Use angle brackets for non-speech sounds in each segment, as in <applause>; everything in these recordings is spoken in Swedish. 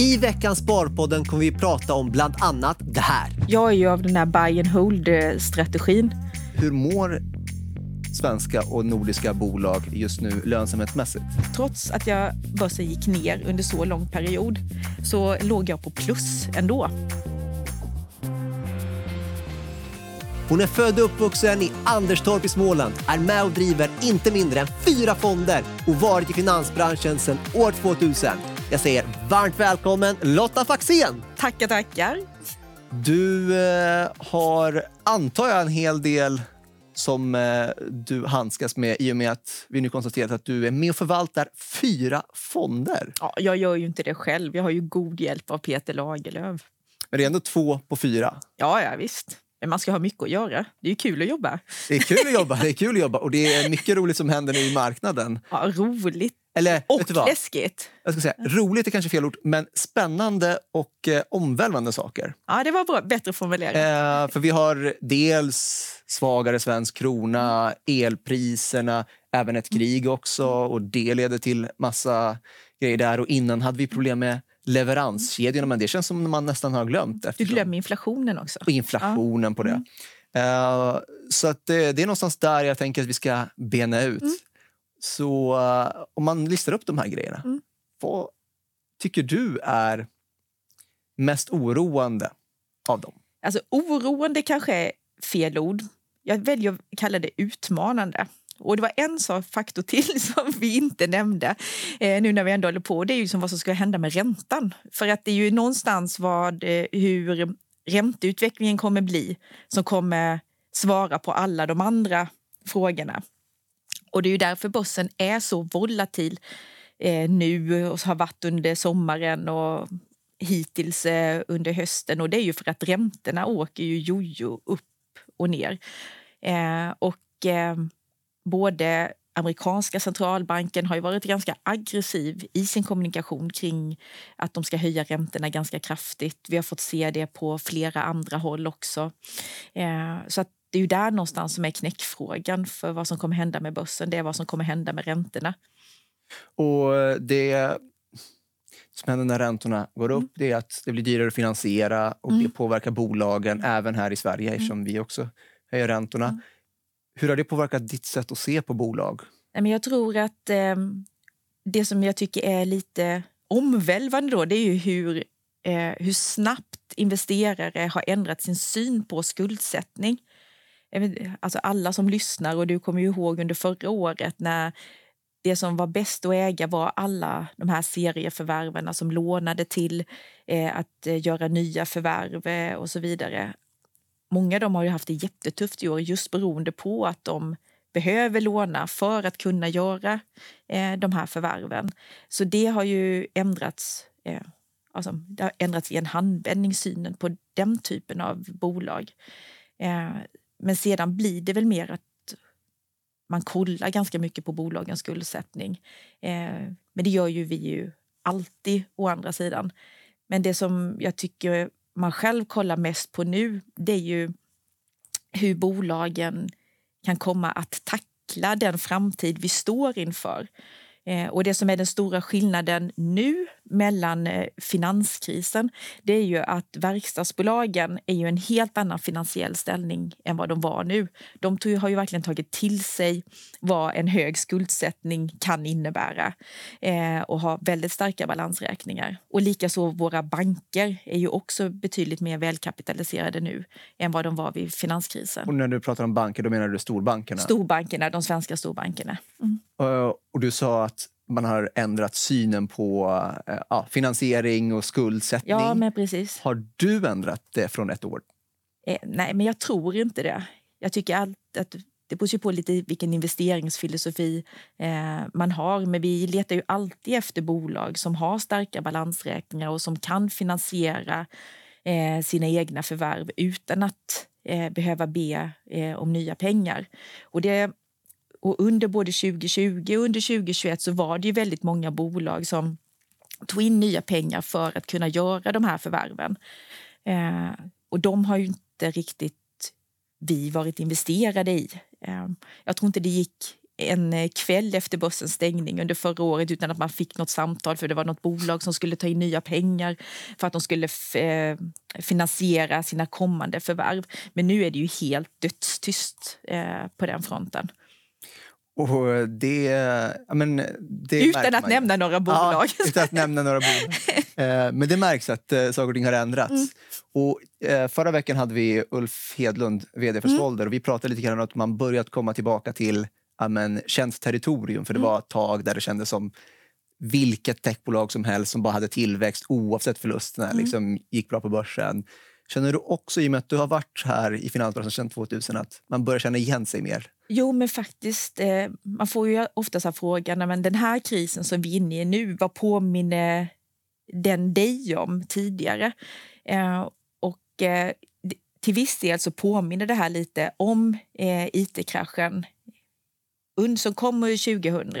I veckans Sparpodden kommer vi prata om bland annat det här. Jag är ju av den här buy and hold-strategin. Hur mår svenska och nordiska bolag just nu lönsamhetsmässigt? Trots att jag börsen gick ner under så lång period så låg jag på plus ändå. Hon är född och uppvuxen i Anderstorp i Småland, är med och driver inte mindre än fyra fonder och varit i finansbranschen sedan år 2000. Jag säger varmt välkommen Lotta Faxén! Tackar, tackar. Du eh, har, antar jag, en hel del som eh, du handskas med i och med att vi nu konstaterat att du är med och förvaltar fyra fonder. Ja, jag gör ju inte det själv. Jag har ju god hjälp av Peter Lagerlöf. Men det är ändå två på fyra. Ja, ja visst. Men man ska ha mycket att göra. Det är ju kul att jobba. Det är kul att jobba, det är kul att jobba och det är mycket roligt som händer nu i marknaden. <laughs> Ja, roligt. Eller, Och du läskigt. Jag ska säga, roligt är kanske fel ord, men spännande och eh, omvälvande saker. Ja, det var bra. Bättre formulerat. Eh, för vi har dels svagare svensk krona, elpriserna, även ett krig också och det leder till massa grejer där. Och innan hade vi problem med leveranskedjorna, men det känns som man nästan har glömt. Du eftersom- glömmer inflationen också. och inflationen på det. Eh, så att det, det är någonstans där jag tänker att vi ska bena ut. Så eh, om man listar upp de här grejerna, Mm. vad tycker du är mest oroande av dem? Alltså oroande kanske är fel ord. Jag väljer att kalla det utmanande. Och det var en sak, faktor till <laughs> som vi inte nämnde eh, nu när vi ändå håller på. Det är ju som vad som ska hända med räntan. För att det är ju någonstans vad, eh, hur ränteutvecklingen kommer bli som kommer svara på alla de andra frågorna. Och det är ju därför börsen är så volatil eh, nu och har varit under sommaren och hittills eh, under hösten. Och det är ju för att räntorna åker ju jojo upp och ner. Eh, och eh, både amerikanska centralbanken har ju varit ganska aggressiv i sin kommunikation kring att de ska höja räntorna ganska kraftigt. Vi har fått se det på flera andra håll också. Eh, så att det är ju där någonstans som är knäckfrågan för vad som kommer hända med börsen. Det är vad som kommer hända med räntorna. Och det som händer när räntorna går upp det är att det blir dyrare att finansiera och det påverkar bolagen även här i Sverige eftersom vi också höjer räntorna. Hur har det påverkat ditt sätt att se på bolag? Jag tror att eh, det som jag tycker är lite omvälvande då, det är ju hur, eh, hur snabbt investerare har ändrat sin syn på skuldsättning. Alltså alla som lyssnar, och du kommer ju ihåg under förra året när det som var bäst att äga var alla de här serieförvärven som lånade till eh, att eh, göra nya förvärv eh, och så vidare. Många av dem har ju haft det jättetufft i år just beroende på att de behöver låna för att kunna göra eh, de här förvärven. Så det har ju ändrats, eh, alltså, det har ändrats i en handvändning synen på den typen av bolag. Eh, men sedan blir det väl mer att man kollar ganska mycket på bolagens skuldsättning. Eh, men det gör ju vi ju alltid å andra sidan. Men det som jag tycker man själv kollar mest på nu det är ju hur bolagen kan komma att tackla den framtid vi står inför. Eh, och det som är den stora skillnaden nu mellan eh, finanskrisen det är ju att verkstadsbolagen är ju en helt annan finansiell ställning än vad de var nu. De tog, har ju verkligen tagit till sig vad en hög skuldsättning kan innebära eh, och har väldigt starka balansräkningar. Och likaså våra banker är ju också betydligt mer välkapitaliserade nu än vad de var vid finanskrisen. Och när du pratar om banker, då menar du storbankerna? Storbankerna, de svenska storbankerna. Mm. Eh, och du sa att man har ändrat synen på eh, ja, finansiering och skuldsättning. Ja, men precis. Har du ändrat det från ett år? Eh, nej, men jag tror inte det. Jag tycker allt att det beror ju på lite vilken investeringsfilosofi eh, man har. Men vi letar ju alltid efter bolag som har starka balansräkningar och som kan finansiera eh, sina egna förvärv utan att eh, behöva be eh, om nya pengar. Och det, och under både 2020 och under 2021 så var det ju väldigt många bolag som tog in nya pengar för att kunna göra de här förvärven. Eh, och de har ju inte riktigt vi varit investerade i. Eh, jag tror inte det gick en eh, kväll efter börsens stängning under förra året utan att man fick något samtal för det var något bolag som skulle ta in nya pengar för att de skulle eh, finansiera sina kommande förvärv. Men nu är det ju helt dödstyst eh, på den fronten. Och det, men det utan att nämna några bolag. Ja, utan att nämna några bolag. <laughs> Eh, men det märks att eh, saker och ting har ändrats. Mm. Och, eh, förra veckan hade vi Ulf Hedlund, vd för mm. Svolder. Och vi pratade lite grann om att man börjat komma tillbaka till amen, känt territorium. För det mm. var ett tag där det kändes som vilket techbolag som helst som bara hade tillväxt oavsett förlusterna mm. liksom, gick bra på börsen. Känner du också, i och med att du har varit här i finansbranschen sedan 2000, att man börjar känna igen sig mer? Jo, men faktiskt. Eh, man får ju ofta så frågan, men den här krisen som vi är inne i nu, vad påminner den dig om tidigare? Eh, och eh, till viss del så påminner det här lite om eh, it-kraschen it-kraschen som kom 2000.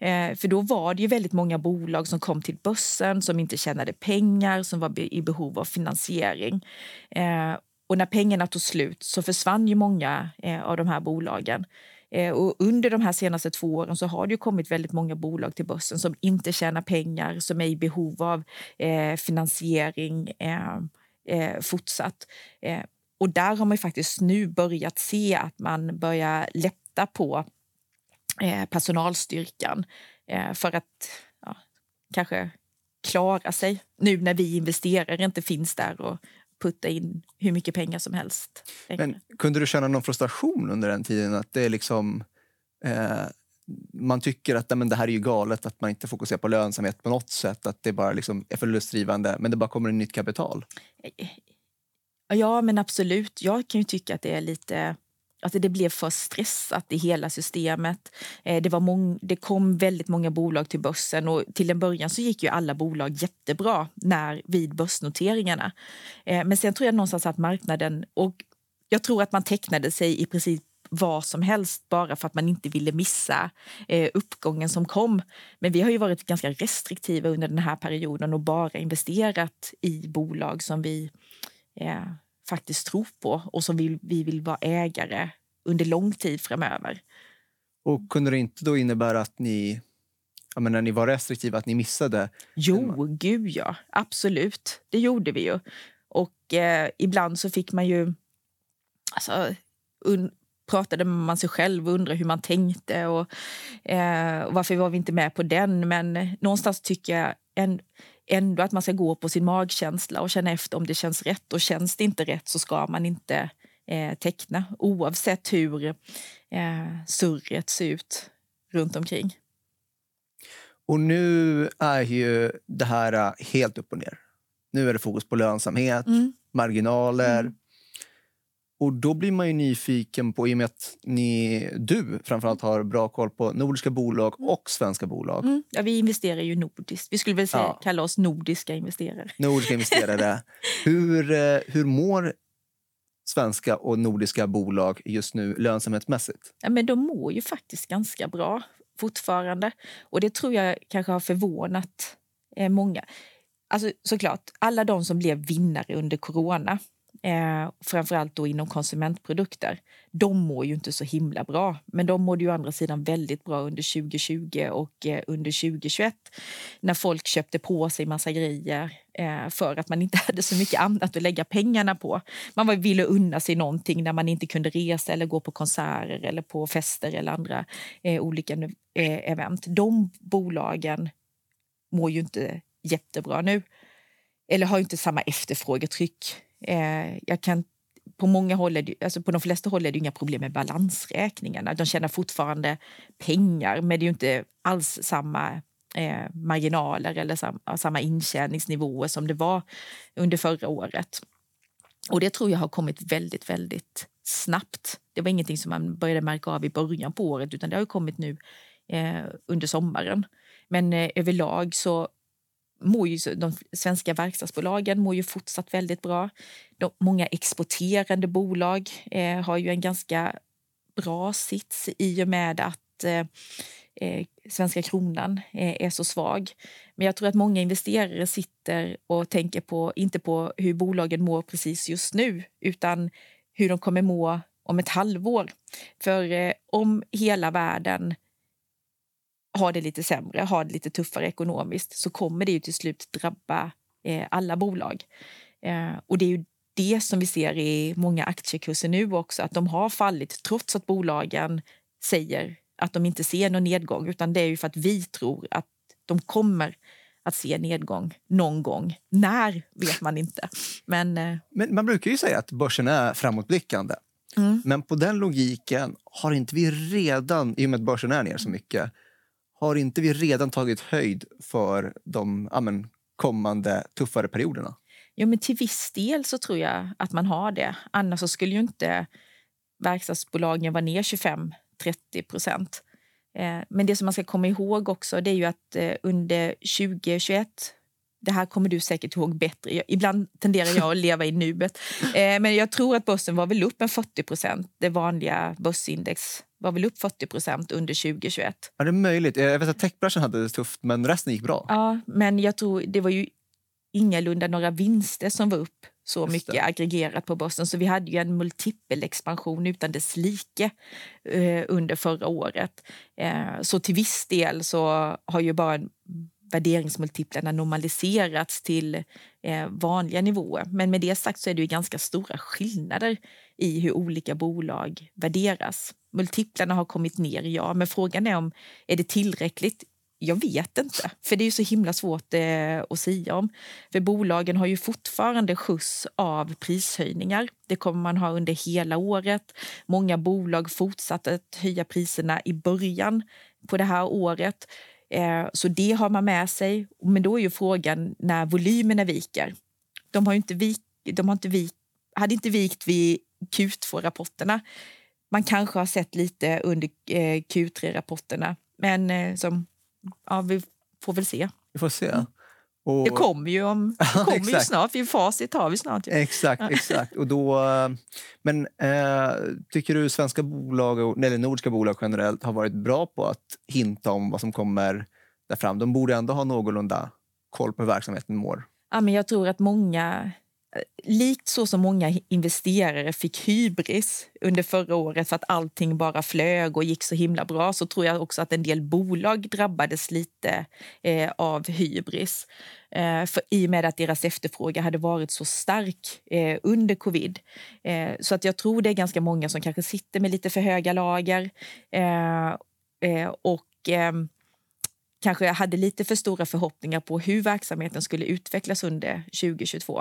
Eh, för då var det ju väldigt många bolag som kom till börsen som inte tjänade pengar, som var i behov av finansiering. Eh, och när pengarna tog slut så försvann ju många eh, av de här bolagen. Eh, och under de här senaste två åren så har det kommit väldigt många bolag till börsen som inte tjänar pengar, som är i behov av eh, finansiering eh, eh, fortsatt. Eh, och där har man faktiskt nu börjat se att man börjar lätta på personalstyrkan för att ja, kanske klara sig nu när vi investerare inte finns där och putta in hur mycket pengar som helst. Men kunde du känna någon frustration under den tiden? Att det är liksom, eh, man tycker att men det här är ju galet, att man inte fokuserar på lönsamhet på något sätt. Att det bara liksom är förlustdrivande, men det bara kommer in nytt kapital. Ja, men absolut. Jag kan ju tycka att det är lite Alltså det blev för stressat i hela systemet. Eh, det, var mång, det kom väldigt många bolag till börsen och till en början så gick ju alla bolag jättebra när, vid börsnoteringarna. Eh, men sen tror jag någonstans att marknaden, och jag tror att man tecknade sig i princip vad som helst bara för att man inte ville missa eh, uppgången som kom. Men vi har ju varit ganska restriktiva under den här perioden och bara investerat i bolag som vi eh, faktiskt tror på och som vi, vi vill vara ägare under lång tid framöver. Och kunde det inte då innebära att ni, ja, men när ni var restriktiva, att ni missade? Jo, en... gud ja. Absolut. Det gjorde vi ju. Och eh, ibland så fick man ju... Alltså, un, pratade man sig själv och undrade hur man tänkte och, eh, och varför var vi inte med på den. Men någonstans tycker jag en, ändå att man ska gå på sin magkänsla och känna efter om det känns rätt. Och känns det inte rätt så ska man inte eh, teckna oavsett hur eh, surret ser ut runt omkring. Och nu är ju det här eh, helt upp och ner. Nu är det fokus på lönsamhet, mm. marginaler. Mm. Och då blir man ju nyfiken på, i och med att ni, du framförallt har bra koll på nordiska bolag mm. och svenska bolag. Mm. Ja, vi investerar ju nordiskt. Vi skulle väl säga, ja. kalla oss nordiska investerare. Nordiska investerare. <laughs> hur, eh, hur mår svenska och nordiska bolag just nu lönsamhetsmässigt? Ja, men de mår ju faktiskt ganska bra fortfarande. Och det tror jag kanske har förvånat eh, många. Alltså såklart, alla de som blev vinnare under corona eh, framförallt då inom konsumentprodukter, de mår ju inte så himla bra. Men de mådde ju å andra sidan väldigt bra under 2020 och eh, under 2021 när folk köpte på sig massa grejer eh, för att man inte <laughs> hade så mycket annat att lägga pengarna på. Man ville unna sig någonting när man inte kunde resa eller gå på konserter eller på fester eller andra eh, olika eh, event. De bolagen mår ju inte jättebra nu eller har inte samma efterfrågetryck Eh, jag kan, på, många håll är det, alltså på de flesta håll är det inga problem med balansräkningarna. De tjänar fortfarande pengar, men det är inte alls samma eh, marginaler eller sam, samma intjäningsnivåer som det var under förra året. Och det tror jag har kommit väldigt, väldigt snabbt. Det var ingenting som man började märka av i början på året utan det har kommit nu eh, under sommaren. Men eh, överlag så mår ju, de svenska verkstadsbolagen mår ju fortsatt väldigt bra. De, många exporterande bolag eh, har ju en ganska bra sits i och med att eh, eh, svenska kronan eh, är så svag. Men jag tror att många investerare sitter och tänker på, inte på hur bolagen mår precis just nu utan hur de kommer må om ett halvår. För eh, om hela världen har det lite sämre, har det lite tuffare ekonomiskt så kommer det ju till slut drabba eh, alla bolag. Eh, och det är ju det som vi ser i många aktiekurser nu också, att de har fallit trots att bolagen säger att de inte ser någon nedgång, utan det är ju för att vi tror att de kommer att se nedgång någon gång. När vet man inte. Men, eh, Men man brukar ju säga att börsen är framåtblickande. mm. Men på den logiken har inte vi redan, i och med att börsen är ner så mycket, har inte vi redan tagit höjd för de amen, kommande tuffare perioderna? Jo, men till viss del så tror jag att man har det. Annars så skulle ju inte verkstadsbolagen vara ner 25-30 procent. Eh, men det som man ska komma ihåg också det är ju att eh, under 2021 det här kommer du säkert ihåg bättre. Ibland tenderar jag att leva i nuet. Eh, Men jag tror att börsen var väl upp en 40 procent. Det vanliga börsindex var väl upp 40 procent under 2021. Ja, det är möjligt. Jag vet att techbranschen hade det tufft, men resten gick bra. Ja, men jag tror det var ju ingalunda några vinster som var upp så Just mycket det. aggregerat på börsen. Så vi hade ju en multipelexpansion utan dess like eh, under förra året. Eh, så till viss del så har ju bara värderingsmultiplarna normaliserats till eh, vanliga nivåer. Men med det sagt så är det ju ganska stora skillnader i hur olika bolag värderas. Multiplarna har kommit ner, ja, men frågan är om är det tillräckligt? Jag vet inte, för det är ju så himla svårt eh, att säga om. För bolagen har ju fortfarande skjuts av prishöjningar. Det kommer man ha under hela året. Många bolag fortsatte att höja priserna i början på det här året. Eh, så det har man med sig. Men då är ju frågan när volymerna viker. De har ju inte vik, de har inte vik, hade inte vikt vid Q2-rapporterna. Man kanske har sett lite under eh, Q3-rapporterna. Men eh, som, ja, vi får väl se. Vi får se. Och, Det kommer ju, om, <laughs> det kommer ju snart. Vi facit har vi snart. ju. Exakt, exakt. Och då, eh, men eh, tycker du svenska bolag, och- eller nordiska bolag generellt, har varit bra på att hinta om vad som kommer där fram? De borde ändå ha någorlunda koll på hur verksamheten mår. Ja, men jag tror att många, likt så som många investerare fick hybris under förra året för att allting bara flög och gick så himla bra så tror jag också att en del bolag drabbades lite eh, av hybris. Eh, för, I och med att deras efterfrågan hade varit så stark eh, under covid. Eh, så att jag tror det är ganska många som kanske sitter med lite för höga lager. Eh, eh, och... Ehm, kanske kanske hade lite för stora förhoppningar på hur verksamheten skulle utvecklas under 2022.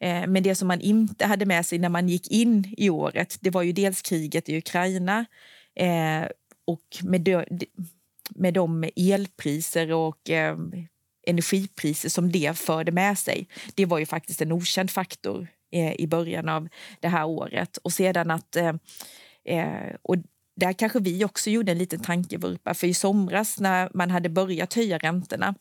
Eh, men det som man inte hade med sig när man gick in i året det var ju dels kriget i Ukraina eh, och med de, med de elpriser och eh, energipriser som det förde med sig. Det var ju faktiskt en okänd faktor i början av det här året. Och sedan att... Eh, och där kanske vi också gjorde en liten tankevurpa. För i somras när man hade börjat höja räntorna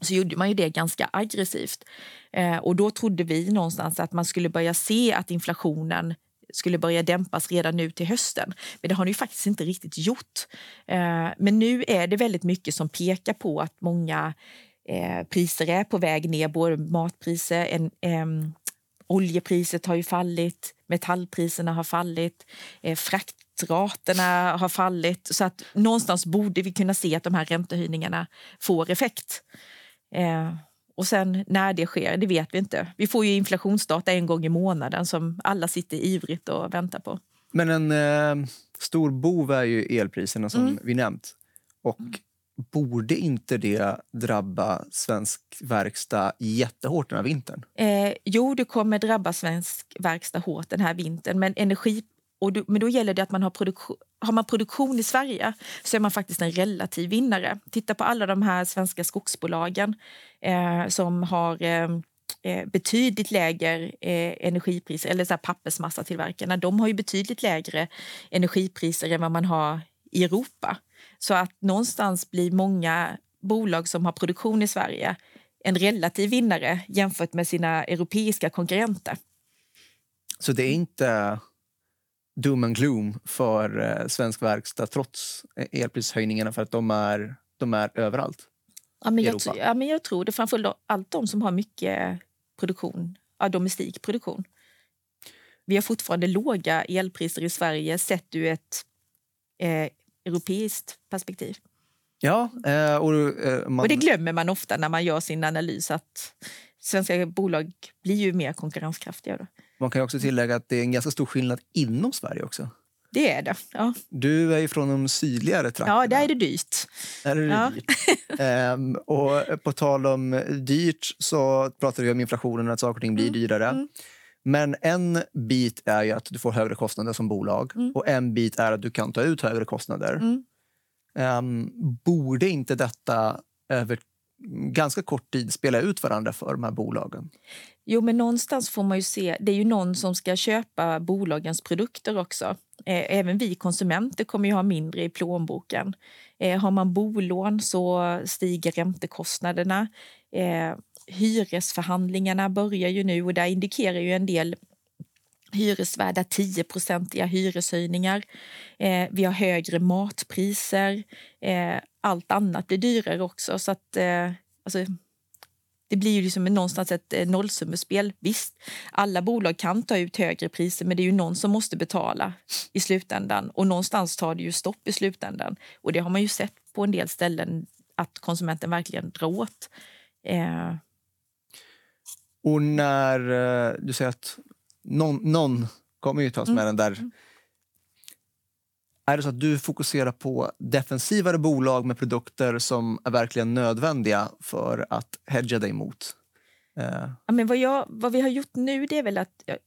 så gjorde man ju det ganska aggressivt. Eh, och då trodde vi någonstans att man skulle börja se att inflationen skulle börja dämpas redan nu till hösten. Men det har den ju faktiskt inte riktigt gjort. Eh, men nu är det väldigt mycket som pekar på att många eh, priser är på väg ner. Både matpriser, en, oljepriset har ju fallit, metallpriserna har fallit, eh, fraktraterna har fallit. Så att någonstans borde vi kunna se att de här räntehöjningarna får effekt. Eh, och sen när det sker, det vet vi inte. Vi får ju inflationsdata en gång i månaden som alla sitter ivrigt och väntar på. Men en eh, stor bov är ju elpriserna som Mm. vi nämnt. Och borde inte det drabba svensk verkstad jättehårt den här vintern? Eh, jo, det kommer drabba svensk verkstad hårt den här vintern. Men energi... Och då, men då gäller det att man har produktion, har man produktion i Sverige så är man faktiskt en relativ vinnare. Titta på alla de här svenska skogsbolagen eh, som har eh, eh betydligt lägre eh, energipriser, eller så här pappersmassatillverkarna. De har ju betydligt lägre energipriser än vad man har i Europa. Så att någonstans blir många bolag som har produktion i Sverige en relativ vinnare jämfört med sina europeiska konkurrenter. Så det är inte doom and gloom för eh, svensk verkstad trots eh, elprishöjningarna för att de är, de är överallt. Ja, men I jag, Europa. tr- ja, men jag tror det. Framförallt allt de som har mycket produktion, ja, domestik produktion. vi har fortfarande låga elpriser i Sverige sett ur ett eh, europeiskt perspektiv. Ja, eh, och, man... och det glömmer man ofta när man gör sin analys att svenska bolag blir ju mer konkurrenskraftiga. Då. Man kan också tillägga att det är en ganska stor skillnad inom Sverige också. Det är det. Ja. Du är ju från de sydligare trakterna. Ja, där är det dyrt. Där är det Ja. dyrt. Ehm, och på tal om dyrt så pratade vi om inflationen, att saker och ting blir dyrare. mm. Men en bit är ju att du får högre kostnader som bolag Mm. och en bit är att du kan ta ut högre kostnader. Mm. Ehm, borde inte detta över ganska kort tid spela ut varandra för de här bolagen? Jo, men någonstans får man ju se. Det är ju någon som ska köpa bolagens produkter också. Eh, även vi konsumenter kommer ju ha mindre i plånboken. Eh, har man bolån så stiger räntekostnaderna. Eh, hyresförhandlingarna börjar ju nu och där indikerar ju en del hyresvärdar 10-procentiga hyreshöjningar. Eh, vi har högre matpriser. Eh, allt annat blir dyrare också. Så att, eh, alltså, det blir ju liksom någonstans ett eh, nollsummespel. Visst, alla bolag kan ta ut högre priser men det är ju någon som måste betala i slutändan. Och någonstans tar det ju stopp i slutändan. Och det har man ju sett på en del ställen att konsumenten verkligen drar åt. Eh, Och när eh, du säger att någon, någon kommer ju tas med den där. Är det så att du fokuserar på defensivare bolag med produkter som är verkligen nödvändiga för att hedga dig mot? Eh, Ja, men vad, jag, vad vi har gjort nu det är väl att jag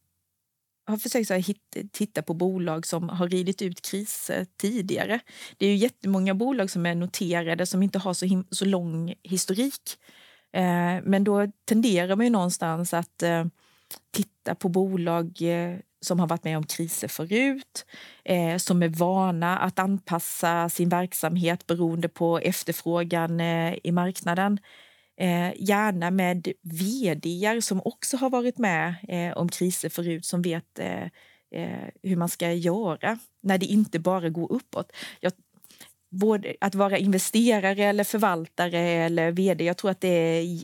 har försökt så här, hitta, titta på bolag som har ridit ut kriser eh, tidigare. Det är ju jättemånga bolag som är noterade som inte har så, him- så lång historik. Eh, men då tenderar man ju någonstans att eh, titta på bolag eh, som har varit med om kriser förut, eh, som är vana att anpassa sin verksamhet beroende på efterfrågan eh, i marknaden. Eh, gärna med vd som också har varit med eh, om kriser förut som vet eh, hur man ska göra när det inte bara går uppåt. Jag, både att vara investerare eller förvaltare eller vd, jag tror att det är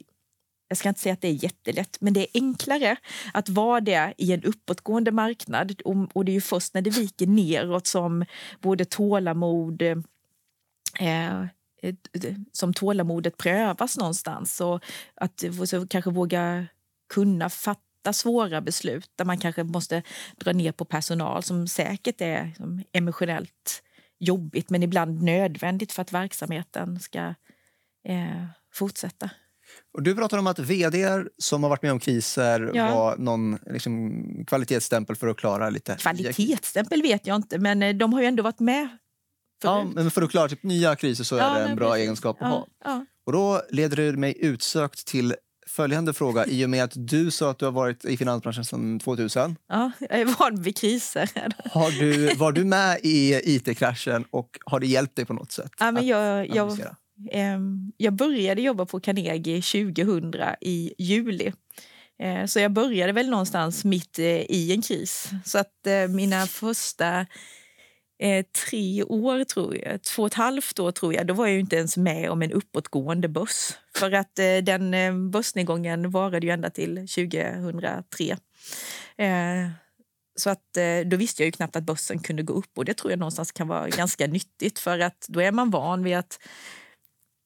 jag ska inte säga att det är jättelätt, men det är enklare att vara det i en uppåtgående marknad. Och, det är ju först när det viker neråt som både tålamod eh, eh som tålamodet prövas någonstans. Och att så kanske våga kunna fatta svåra beslut där man kanske måste dra ner på personal som säkert är emotionellt jobbigt men ibland nödvändigt för att verksamheten ska eh, fortsätta och du pratar om att vd som har varit med om kriser Ja. var någon liksom, kvalitetsstämpel för att klara lite... Kvalitetsstämpel vet jag inte, men eh, de har ju ändå varit med Ja, förut. men för att klara typ, nya kriser så är Ja, det en bra precis. egenskap att ha. ja, ja. Och då leder du mig utsökt till följande fråga i och med att du sa att du har varit i finansbranschen sedan 2000. ja, jag är van vid kriser. Har du, var du med i IT-kraschen och har det hjälpt dig på något sätt? Ja, men jag, jag, Ehm, jag började jobba på Carnegie 2000 i juli. Eh, Så jag började väl någonstans mitt eh, i en kris. Så att eh, mina första eh, tre år, tror jag, två och ett halvt år tror jag, då var jag ju inte ens med om en uppåtgående börs. För att eh, den eh, börsnedgången varade ju ända till 2003. Eh, Så att eh, då visste jag ju knappt att börsen kunde gå upp och det tror jag någonstans kan vara ganska nyttigt för att då är man van vid att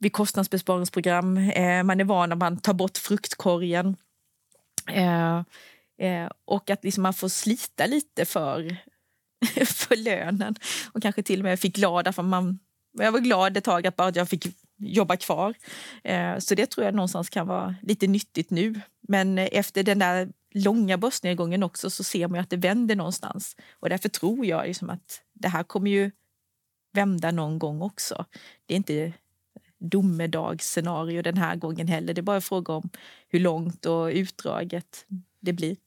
vid kostnadsbesparingsprogram. Eh, man är van att man tar bort fruktkorgen. Eh, eh, och att liksom man får slita lite för, <laughs> för lönen. Och kanske till och med fick glad för man jag var glad ett tag att bara jag fick jobba kvar. Eh, så det tror jag någonstans kan vara lite nyttigt nu. Men efter den där långa börsnedgången också så ser man ju att det vänder någonstans. Och därför tror jag liksom att det här kommer ju vända någon gång också. Det är inte domedagsscenario den här gången heller. Det är bara en fråga om hur långt och utdraget det blir.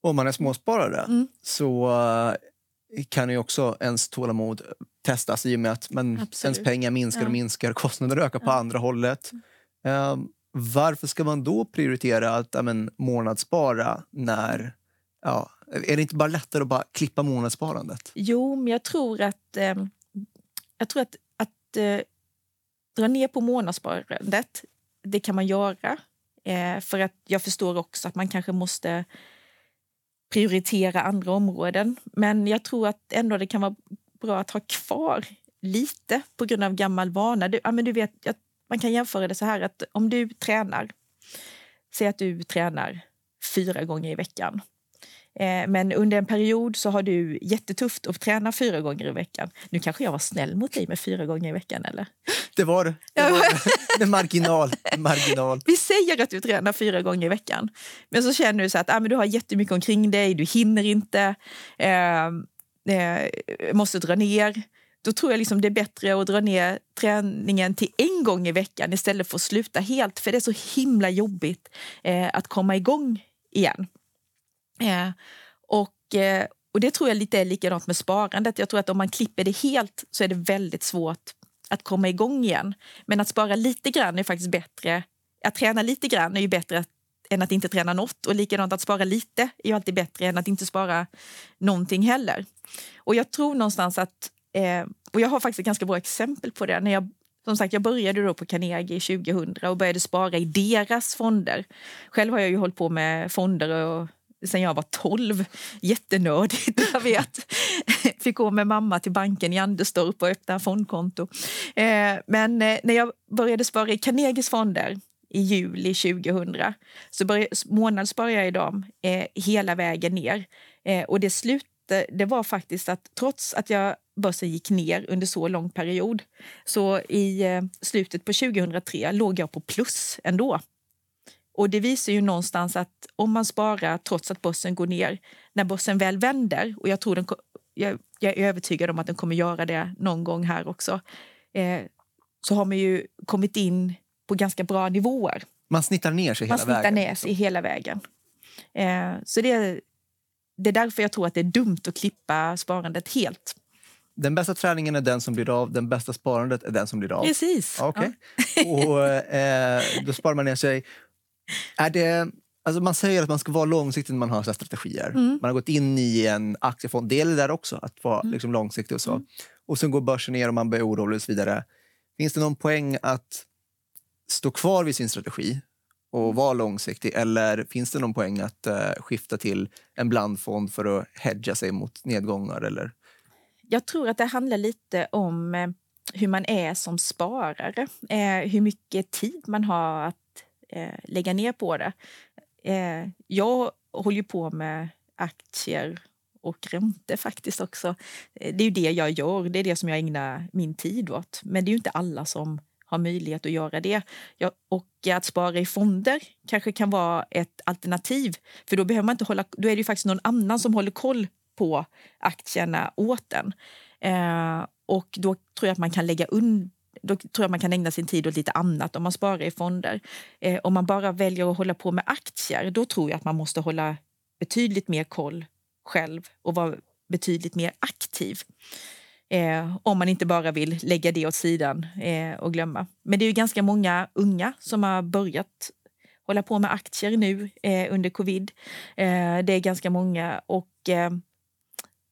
Om man är småsparare Mm. så eh, kan ju också ens tålamod testas i och med att Absolut. ens pengar minskar och minskar, kostnader ökar på Ja. andra hållet. Eh, varför ska man då prioritera att ja, men, månadsspara när... Ja, är det inte bara lättare att bara klippa månadssparandet? Jo, men jag tror att, eh, jag tror att, att eh, dra ner på månadssparandet, det kan man göra. Eh, för att jag förstår också att man kanske måste prioritera andra områden. Men jag tror att ändå det kan vara bra att ha kvar lite på grund av gammal vana. Du, ja, men du vet, man kan jämföra det så här att om du tränar, säg att du tränar fyra gånger i veckan. Eh, men under en period så har du jättetufft att träna fyra gånger i veckan. Nu kanske jag var snäll mot dig med fyra gånger i veckan, eller? Det var det. Det, var det. <laughs> marginal, marginal. Vi säger att du tränar fyra gånger i veckan. Men så känner du så att ah, men du har jättemycket omkring dig, du hinner inte, eh, eh, måste dra ner. Då tror jag liksom det är bättre att dra ner träningen till en gång i veckan istället för att sluta helt. För det är så himla jobbigt eh, att komma igång igen. Eh, och, eh, och det tror jag lite är likadant med sparandet. Jag tror att om man klipper det helt så är det väldigt svårt att komma igång igen. Men att spara lite grann är faktiskt bättre. Att träna lite grann är ju bättre än att inte träna något. Och likadant att spara lite är ju alltid bättre än att inte spara någonting heller. Och jag tror någonstans att, eh, och jag har faktiskt ett ganska bra exempel på det. När jag, som sagt, jag började då på Carnegie 2000 och började spara i deras fonder. Själv har jag ju hållit på med fonder och sen jag var 12. Jättenördigt, jag vet. <laughs> Fick gå med mamma till banken i Anderstorp och öppna fondkonto. Eh, men eh, när jag började spara i Carnegies fonder i juli 2000 så började, månadssparade jag i dem eh, hela vägen ner. Och det slutade, det var faktiskt att trots att jag börsen gick ner under så lång period så i slutet på 2003 låg jag på plus ändå. Och det visar ju någonstans att om man sparar trots att börsen går ner, när börsen väl vänder, och jag, tror den, jag, jag är övertygad om att den kommer göra det någon gång här också, eh, så har man ju kommit in på ganska bra nivåer. Man snittar ner sig hela man snittar vägen? ner sig hela vägen. Eh, så det, det är därför jag tror att det är dumt att klippa sparandet helt. Den bästa träningen är den som blir av, den bästa sparandet är den som blir av. Precis. Okay. Ja. och, eh, då sparar man ner sig. <laughs> Är det, alltså man säger att man ska vara långsiktig när man har så strategier. Mm. Man har gått in i en aktiefond. Det gäller där också, att vara mm. liksom långsiktig. Och så. Mm. Och sen går börsen ner och man blir orolig och så vidare. Finns det någon poäng att stå kvar vid sin strategi och vara långsiktig? Eller finns det någon poäng att uh, skifta till en blandfond för att hedga sig mot nedgångar? Eller? Jag tror att det handlar lite om eh, hur man är som sparare. Eh, hur mycket tid man har att eh, lägga ner på det. Eh, jag håller på med aktier och räntor faktiskt också. Eh, det är ju det jag gör, det är det som jag ägnar min tid åt. Men det är ju inte alla som har möjlighet att göra det. Ja, och att spara i fonder kanske kan vara ett alternativ. För då behöver man inte hålla, då är det ju faktiskt någon annan som håller koll på aktierna åt en. Eh, och då tror jag att man kan lägga undan då tror jag man kan ägna sin tid åt lite annat om man sparar i fonder. Eh, om man bara väljer att hålla på med aktier, då tror jag att man måste hålla betydligt mer koll själv och vara betydligt mer aktiv. Eh, om man inte bara vill lägga det åt sidan eh, och glömma. Men det är ju ganska många unga som har börjat hålla på med aktier nu eh, under covid. Eh, det är ganska många och eh,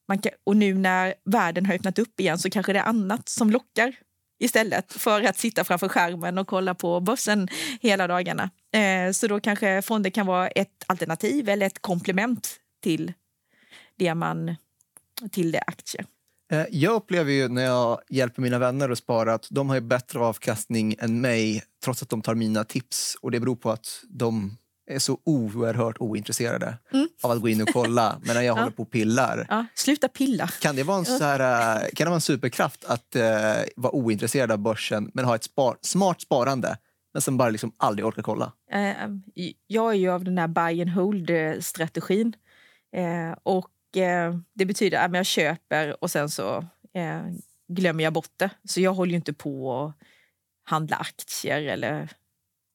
man kan, och nu när världen har öppnat upp igen så kanske det är annat som lockar istället för att sitta framför skärmen och kolla på börsen hela dagarna. Eh, så då kanske fonder kan vara ett alternativ eller ett komplement till det man till det aktier. Eh, jag upplever ju när jag hjälper mina vänner att spara att de har bättre avkastning än mig trots att de tar mina tips. Och Det beror på att de är så oerhört ointresserade mm. av att gå in och kolla <laughs> medan jag ja. håller på och pillar. Ja, sluta pilla. Kan det vara en, så här, eh, kan det vara en superkraft att uh, vara ointresserad av börsen men ha ett spar, smart sparande men sen bara liksom aldrig orka kolla? Uh, jag är ju av den här buy and hold-strategin. Uh, och det betyder att jag köper och sen så glömmer jag bort det. Så jag håller ju inte på att handla aktier eller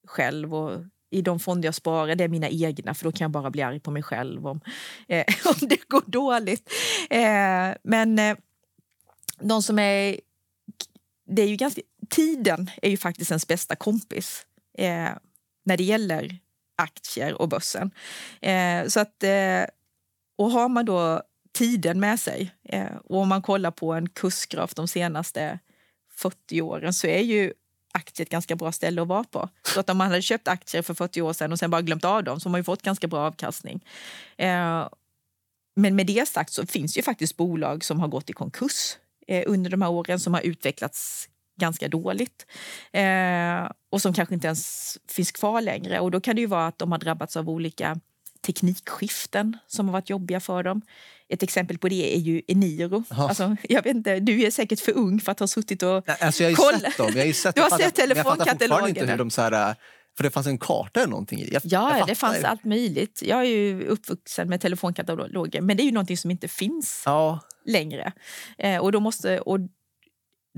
själv och i de fonder jag sparar, det är mina egna för då kan jag bara bli arg på mig själv om, <laughs> eh, om det går dåligt. Eh, men eh, de som är... Det är ju ganska, tiden är ju faktiskt ens bästa kompis eh, när det gäller aktier och börsen. Eh, så att, eh, och har man då tiden med sig eh, och om man kollar på en kursgraf de senaste 40 åren så är ju aktier ett ganska bra ställe att vara på. Så att om man hade köpt aktier för 40 år sedan och sen bara glömt av dem så har man ju fått ganska bra avkastning. Eh, men med det sagt så finns ju faktiskt bolag som har gått i konkurs eh, under de här åren som har utvecklats ganska dåligt eh, och som kanske inte ens finns kvar längre. Och då kan det ju vara att de har drabbats av olika teknikskiften som har varit jobbiga för dem. Ett exempel på det är ju Eniro. Alltså, jag vet inte, du är säkert för ung för att ha suttit och alltså, jag har ju sett dem. Jag har sett du har fattar, sett telefonkatalogen. inte hur de så här, för det fanns en karta eller någonting i. Jag, ja, jag det fanns allt möjligt. Jag är ju uppvuxen med telefonkataloger, men det är ju någonting som inte finns ja. längre. Eh, och då måste, och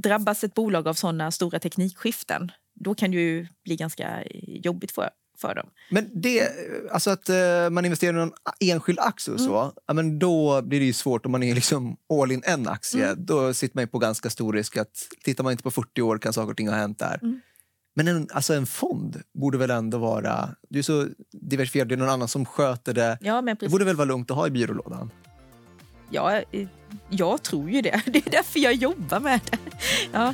drabbas ett bolag av såna stora teknikskiften, då kan det ju bli ganska jobbigt för, för dem. Men det, alltså att uh, man investerar i någon enskild aktie och så, mm. ja, men då blir det ju svårt om man är liksom all in en aktie. Mm. Då sitter man på ganska stor risk att tittar man inte på 40 år kan saker och ting ha hänt där. Mm. Men en, alltså en fond borde väl ändå vara... Du är så diversifierad, det är någon annan som sköter det. Ja, men det borde väl vara lugnt att ha i byrålådan? Ja, eh, jag tror ju det. <laughs> Det är därför jag jobbar med det. Ja.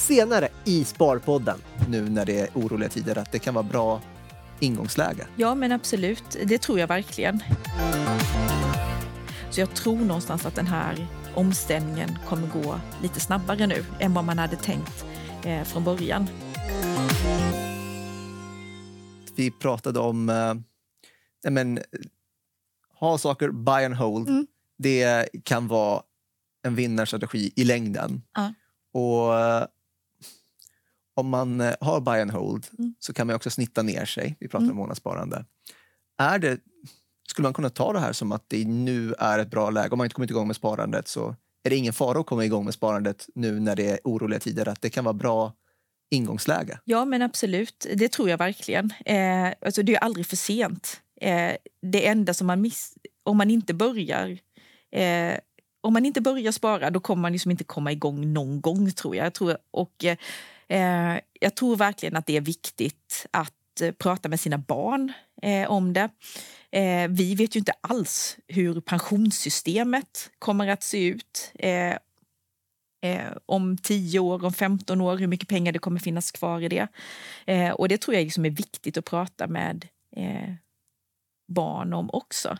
Senare i Sparpodden. Nu när det är oroliga tider, att det kan vara bra ingångsläge. Ja, men absolut. Det tror jag verkligen. Så jag tror någonstans att den här omställningen kommer gå lite snabbare nu än vad man hade tänkt eh, från början. Vi pratade om eh, men, ha saker buy and hold. Mm. Det kan vara en vinnarstrategi i längden. Ja. Och eh, om man eh, har buy and hold mm. så kan man också snitta ner sig. Vi pratar mm. om månadssparande. Är det, skulle man kunna ta det här som att det nu är ett bra läge? Om man inte kommit igång med sparandet så är det ingen fara att komma igång med sparandet nu när det är oroliga tider? Att det kan vara bra ingångsläge? Ja, men absolut. Det tror jag verkligen. Eh, alltså, det är aldrig för sent. Eh, det enda som man miss... Om man inte börjar eh, om man inte börjar spara då kommer man liksom inte komma igång någon gång tror jag. jag tror, och, eh, jag tror verkligen att det är viktigt att eh, prata med sina barn eh, om det. Eh, vi vet ju inte alls hur pensionssystemet kommer att se ut eh, eh om 10 år, om 15 år, hur mycket pengar det kommer finnas kvar i det. Eh, och det tror jag liksom är viktigt att prata med eh, barn om också.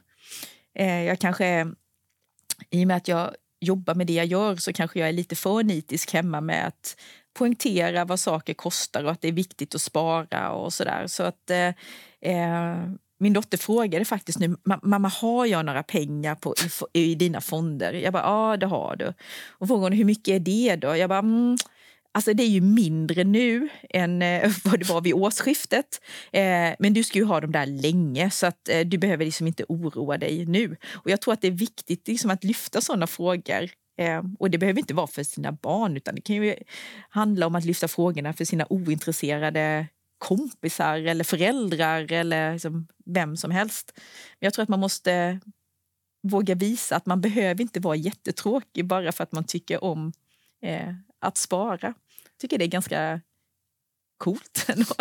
jag kanske, i och med att jag jobbar med det jag gör så kanske jag är lite för nitisk hemma med att poängtera vad saker kostar och att det är viktigt att spara och sådär. Så att eh, eh min dotter frågade faktiskt nu, mamma har jag några pengar på, i, i dina fonder? Jag bara, ja det har du. Och frågade hur mycket är det då? Jag bara, mm, Alltså det är ju mindre nu än eh, <laughs> vad det var vid årsskiftet. Eh, men du ska ju ha dem där länge så att eh, du behöver liksom inte oroa dig nu. Och jag tror att det är viktigt liksom att lyfta sådana frågor. Eh, och det behöver inte vara för sina barn utan det kan ju handla om att lyfta frågorna för sina ointresserade kompisar eller föräldrar eller liksom vem som helst. Men jag tror att man måste våga visa att man behöver inte vara jättetråkig bara för att man tycker om eh, att spara. Jag tycker det är ganska coolt. <laughs> Ändå.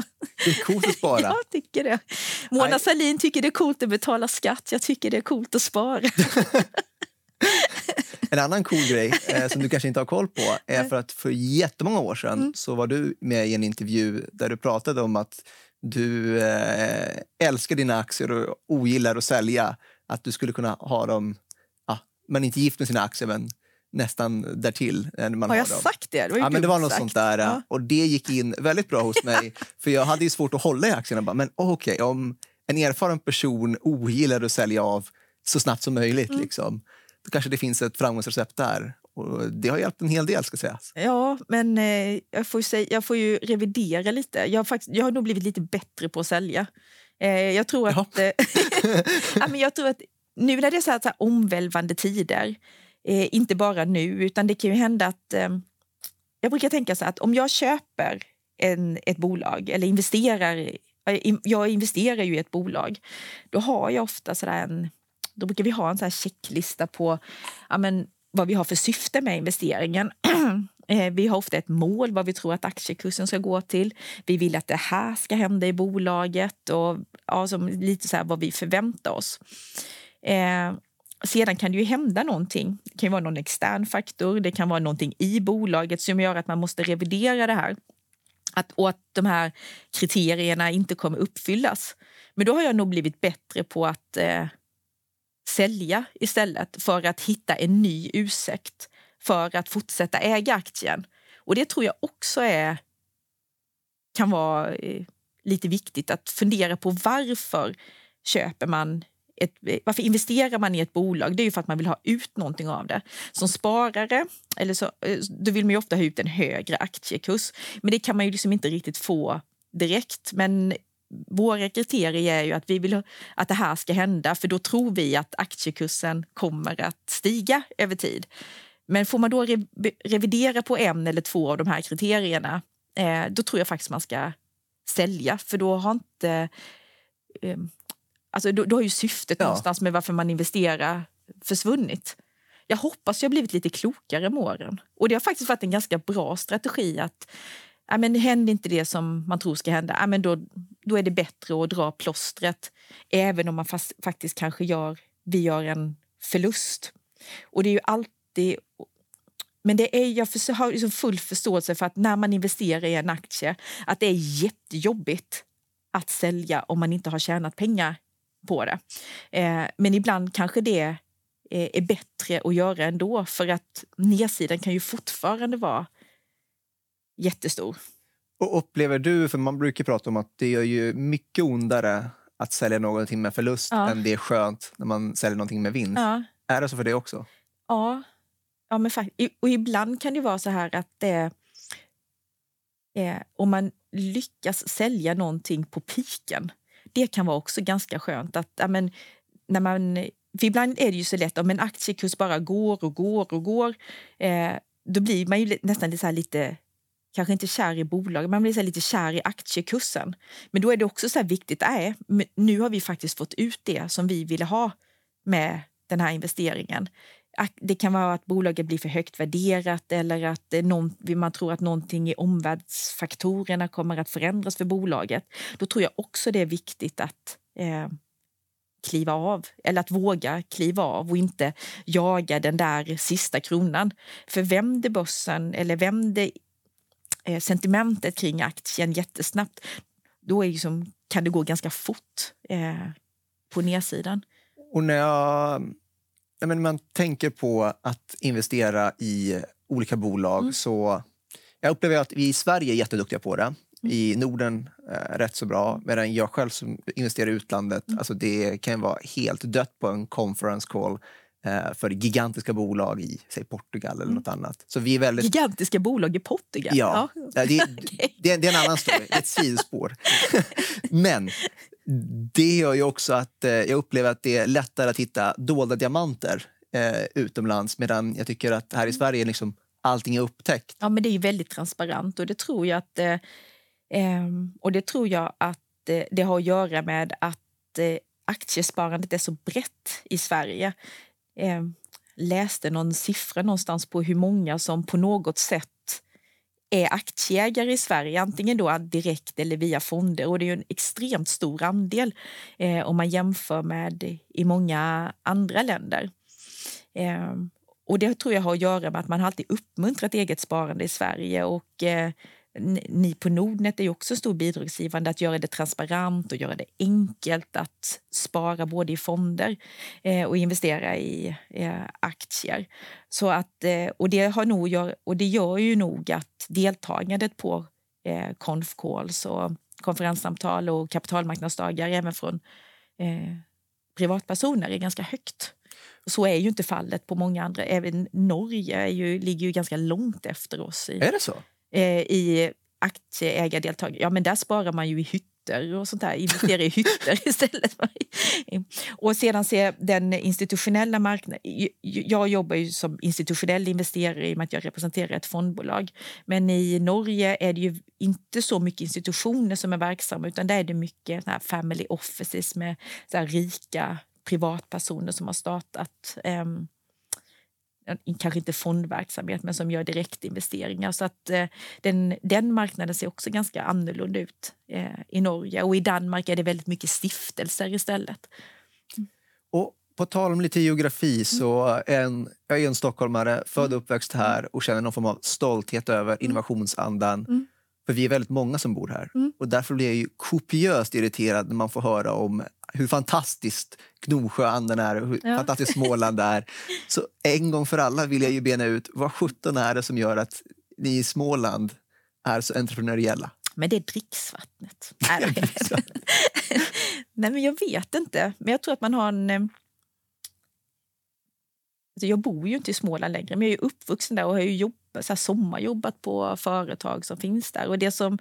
Det är coolt att spara? <laughs> Jag tycker det. Mona Sahlin tycker det är coolt att betala skatt. Jag tycker det är coolt att spara. <laughs> <laughs> En annan cool grej eh, som du kanske inte har koll på är för att för jättemånga år sedan mm. så var du med i en intervju där du pratade om att du eh, älskar dina aktier och ogillar att sälja. Att du skulle kunna ha dem, ah, man är inte gift med sina aktier men nästan därtill. Eh, man har, jag dem. sagt det? det ja, men det var något sagt. sånt där. Ja. Och det gick in väldigt bra hos mig. <laughs> för jag hade ju svårt att hålla i aktierna. Bara, men okej, okay, om en erfaren person ogillar att sälja av så snabbt som möjligt, mm. liksom, då kanske det finns ett framgångsrecept där. Och det har hjälpt en hel del. ska sägas. Ja, men eh, jag, får säga, jag får ju revidera lite. Jag har, faktiskt, jag har nog blivit lite bättre på att sälja. Eh, jag, tror att, eh, <laughs> ja, men jag tror att nu när det är så här, så här omvälvande tider Eh, inte bara nu, utan det kan ju hända att... Eh, jag brukar tänka så att om jag köper en, ett bolag eller investerar... Jag investerar ju i ett bolag. Då har jag ofta så en... Då brukar vi ha en så checklista på ja, men, vad vi har för syfte med investeringen. <clears throat> Eh, vi har ofta ett mål vad vi tror att aktiekursen ska gå till. Vi vill att det här ska hända i bolaget och ja, som lite så vad vi förväntar oss. Eh, sedan kan det ju hända någonting. Det kan vara någon extern faktor, det kan vara någonting i bolaget som gör att man måste revidera det här. att, och att de här kriterierna inte kommer uppfyllas. Men då har jag nog blivit bättre på att eh, sälja istället för att hitta en ny ursäkt för att fortsätta äga aktien. Och det tror jag också är, kan vara eh, lite viktigt att fundera på varför köper man ett, eh, varför investerar man i ett bolag? Det är ju för att man vill ha ut någonting av det. Som sparare eller så, eh, då vill man ju ofta ha ut en högre aktiekurs. Men det kan man ju liksom inte riktigt få direkt. Men våra kriterier är ju att vi vill att det här ska hända för då tror vi att aktiekursen kommer att stiga över tid. Men får man då revidera på en eller två av de här kriterierna eh, då tror jag faktiskt man ska sälja för då har inte eh, Alltså, då, då har ju syftet ja. någonstans med varför man investerar försvunnit. Jag hoppas jag blivit lite klokare med åren. Och det har faktiskt varit en ganska bra strategi att ja, men händer inte det som man tror ska hända, ja, men då, då är det bättre att dra plåstret även om man fast, faktiskt kanske gör, vi gör en förlust. Och det är ju alltid... Men det är, jag har liksom full förståelse för att när man investerar i en aktie att det är jättejobbigt att sälja om man inte har tjänat pengar på det. Eh, men ibland kanske det eh, är bättre att göra ändå för att nedsidan kan ju fortfarande vara jättestor. Och upplever du, för man brukar prata om att det gör ju mycket ondare att sälja någonting med förlust ja. än det är skönt när man säljer någonting med vinst. Ja. Är det så för dig också? Ja, ja men och ibland kan det vara så här att det eh, om man lyckas sälja någonting på piken det kan vara också ganska skönt. att men, när man, för ibland är det ju så lätt om en aktiekurs bara går och går och går. Eh, då blir man ju nästan så lite kanske inte kär i bolaget, man blir så lite kär i aktiekursen. Men då är det också så viktigt, äh, nej, nu har vi faktiskt fått ut det som vi ville ha med den här investeringen. Det kan vara att bolaget blir för högt värderat eller att någon, man tror att någonting i omvärldsfaktorerna kommer att förändras för bolaget. Då tror jag också det är viktigt att eh, kliva av eller att våga kliva av och inte jaga den där sista kronan. För vänder börsen eller vände sentimentet kring aktien jättesnabbt då är liksom, kan det gå ganska fort eh, på nedsidan. Och när jag Nej, men man tänker på att investera i olika bolag mm. så jag upplever att vi i Sverige är jätteduktiga på det. Mm. I Norden eh, rätt så bra. Medan jag själv som investerar i utlandet, mm. alltså det kan vara helt dött på en conference call eh, för gigantiska bolag i säg Portugal eller mm. något annat. Så vi är väldigt... Gigantiska bolag i Portugal? Ja, ja. Det, <laughs> okay. det, det, är en annan story, ett sidospår. <laughs> Men det gör ju också att eh, jag upplever att det är lättare att hitta dolda diamanter eh, utomlands medan jag tycker att här i Sverige liksom allting är upptäckt. Ja, men det är väldigt transparent och det tror jag att eh, ehm, och det tror jag att eh, det har att göra med att eh, aktiesparandet är så brett i Sverige. Eh, läste någon siffra någonstans på hur många som på något sätt är aktieägare i Sverige, antingen då direkt eller via fonder. Och det är en extremt stor andel eh, om man jämför med i många andra länder. Eh, och det tror jag har att göra med att man alltid uppmuntrat eget sparande i Sverige och eh, ni på Nordnet är också stor bidragsgivande att göra det transparent och göra det enkelt att spara både i fonder eh, och investera i eh, aktier. Så att, eh, och, det har nog gör, och det gör ju nog att deltagandet på eh, conf calls och konferenssamtal och kapitalmarknadsdagar även från eh, privatpersoner är ganska högt. Så är ju inte fallet på många andra. Även Norge är ju, ligger ju ganska långt efter oss. I, är det så? Eh, i aktieägardeltagande. Ja, men där sparar man ju i hytter och sånt där. Investerar i hytter <laughs> istället. och sedan ser den institutionella marknaden. Jag jobbar ju som institutionell investerare i och med att jag representerar ett fondbolag. Men i Norge är det ju inte så mycket institutioner som är verksamma utan där är det mycket family offices med så rika privatpersoner som har startat um, kanske inte fondverksamhet, men som gör direktinvesteringar. Så att eh, den, den marknaden ser också ganska annorlunda ut eh, i Norge. Och i Danmark är det väldigt mycket stiftelser istället. Mm. Och på tal om lite geografi så en, jag är en stockholmare, född och uppväxt här och känner någon form av stolthet över innovationsandan. Mm. För vi är väldigt många som bor här. Mm. Och därför blir jag ju kopiöst irriterad när man får höra om hur fantastiskt Gnosjöanden är och hur Ja. fantastiskt Småland är. <laughs> Så en gång för alla vill jag ju bena ut vad sjutton är det som gör att ni i Småland är så entreprenöriella? Men det är dricksvattnet. <laughs> Nej, jag vet inte. <laughs> Nej, men jag vet inte. Men jag tror att man har en... eh, Alltså jag bor ju inte i Småland längre, men jag är uppvuxen där och har ju jobbat, så här, sommarjobbat på företag som finns där. Och det som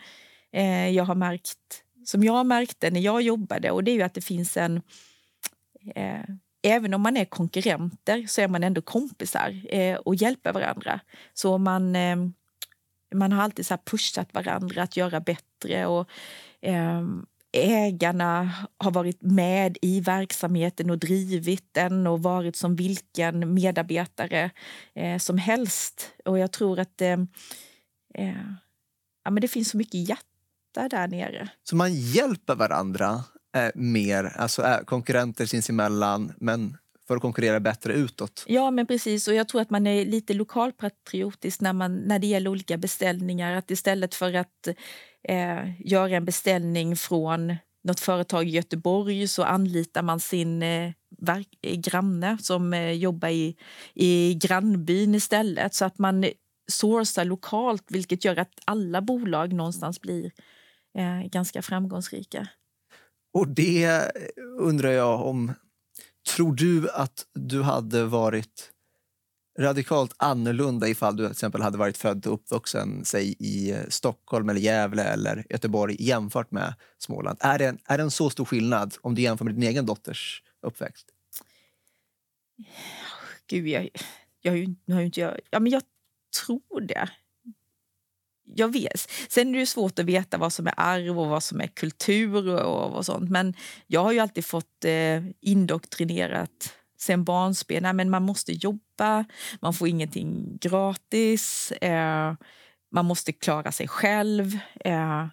eh, jag har märkt, som jag märkte när jag jobbade, och det är ju att det finns en... Eh, även om man är konkurrenter så är man ändå kompisar eh, och hjälper varandra. Så man... Eh, man har alltid så här pushat varandra att göra bättre. Och, eh, ägarna har varit med i verksamheten och drivit den och varit som vilken medarbetare eh, som helst. Och jag tror att eh, eh, ja, men det finns så mycket hjärta där nere. Så man hjälper varandra eh, mer, alltså är konkurrenter sinsemellan, men för att konkurrera bättre utåt. Ja, men precis. Och jag tror att man är lite lokalpatriotisk när, man, när det gäller olika beställningar. Att istället för att eh, göra en beställning från något företag i Göteborg så anlitar man sin eh, verk, eh, granne som eh, jobbar i, i grannbyn istället. Så att man eh, sourcar lokalt, vilket gör att alla bolag någonstans blir eh, ganska framgångsrika. Och det undrar jag om... Tror du att du hade varit radikalt annorlunda ifall du till exempel hade varit född och uppvuxen säg, i eh, Stockholm, eller Gävle eller Göteborg jämfört med Småland? Är det, en, är det en så stor skillnad om du jämför med din egen dotters uppväxt? Gud, jag, jag, har ju, jag har ju inte jag, ja, men jag tror det. Jag vet. Sen är det svårt att veta vad som är arv och vad som är kultur och, och sånt. Men jag har ju alltid fått eh, indoktrinerat sen barnsben. Nej, men man måste jobba, man får ingenting gratis. Eh, man måste klara sig själv. Eh,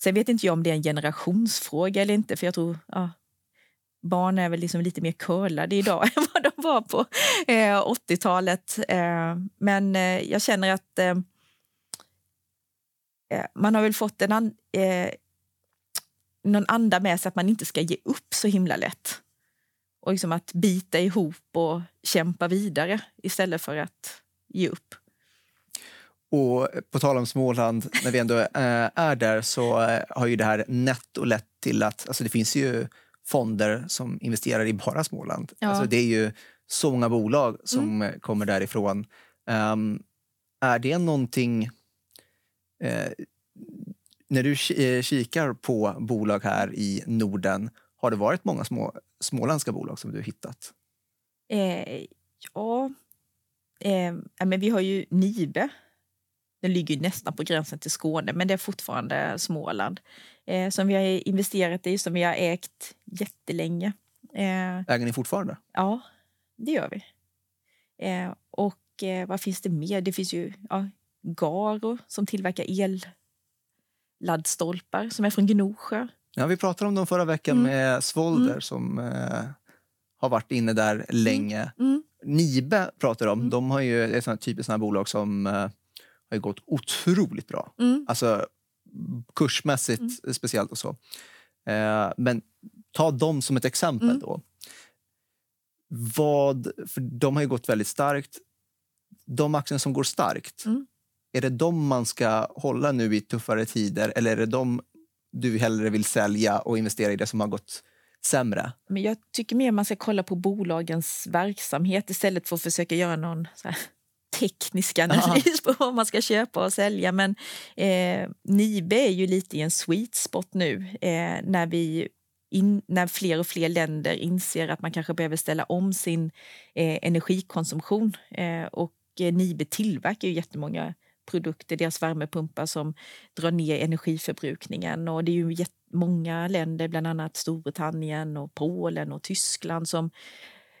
sen vet inte jag om det är en generationsfråga eller inte. För jag tror ja, barn är väl liksom lite mer curlade idag <laughs> än vad de var på eh, 80-talet. Eh, men eh, jag känner att eh, eh, man har väl fått en an, eh, någon anda med sig att man inte ska ge upp så himla lätt. Och liksom att bita ihop och kämpa vidare istället för att ge upp. Och på tal om Småland, när vi ändå eh, är där så eh, har ju det här netto lett till att alltså det finns ju fonder som investerar i bara Småland. Ja. Alltså det är ju så många bolag som eh, kommer därifrån. Ehm, är det någonting... Eh, när du eh, kikar på bolag här i Norden, har det varit många små, småländska bolag som du har hittat? Eh, ja, eh, men vi har ju Nibe. Den ligger ju nästan på gränsen till Skåne, men det är fortfarande Småland. Eh, som vi har investerat i, som vi har ägt jättelänge. Eh, Äger ni fortfarande? ja, det gör vi. Eh, och eh, vad finns det mer? Det finns ju ja, Garo som tillverkar elladdstolpar som är från Gnosjö. Ja, vi pratade om dem förra veckan Mm. med Svolder Mm. som eh, har varit inne där länge. Mm. Nibe pratar om. Mm. De har ju det är såna typiskt såna bolag som eh, har gått otroligt bra. Mm. Alltså kursmässigt speciellt och så. Eh, men ta dem som ett exempel Mm. då. Vad, för de har ju gått väldigt starkt. De aktierna som går starkt, Mm. är det de man ska hålla nu i tuffare tider eller är det de du hellre vill sälja och investera i det som har gått sämre? Men jag tycker mer man ska kolla på bolagens verksamhet istället för att försöka göra någon teknisk analys på vad man ska köpa och sälja. Men eh, Nibe är ju lite i en sweet spot nu eh, när, vi in, när fler och fler länder inser att man kanske behöver ställa om sin eh, energikonsumtion. Eh, och eh, Nibe tillverkar ju jättemånga produkter, deras värmepumpar som drar ner energiförbrukningen. Och det är ju många länder, bland annat Storbritannien och Polen och Tyskland som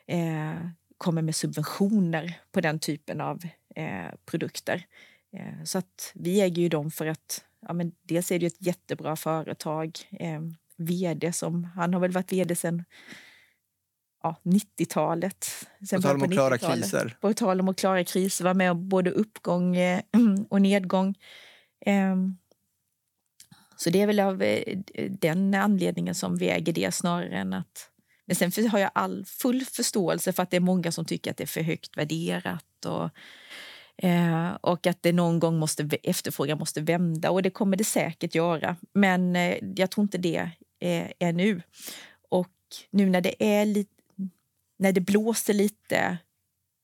eh, kommer med subventioner på den typen av eh, produkter. Eh, så att vi äger ju dem för att ja, men dels är det ju ett jättebra företag. Eh, vd som, han har väl varit vd sen ja, 90-talet. Sen På tal om att klara 90-talet. kriser. På tal om att klara kriser, var med om både uppgång eh, <clears throat> och nedgång. Eh, Så det är väl av eh, den anledningen som vi äger det snarare än att... Men sen har jag all full förståelse för att det är många som tycker att det är för högt värderat och, eh, och att det någon gång måste efterfrågan måste vända och det kommer det säkert göra. Men jag tror inte det är, är nu. Och nu när det är lite när det blåser lite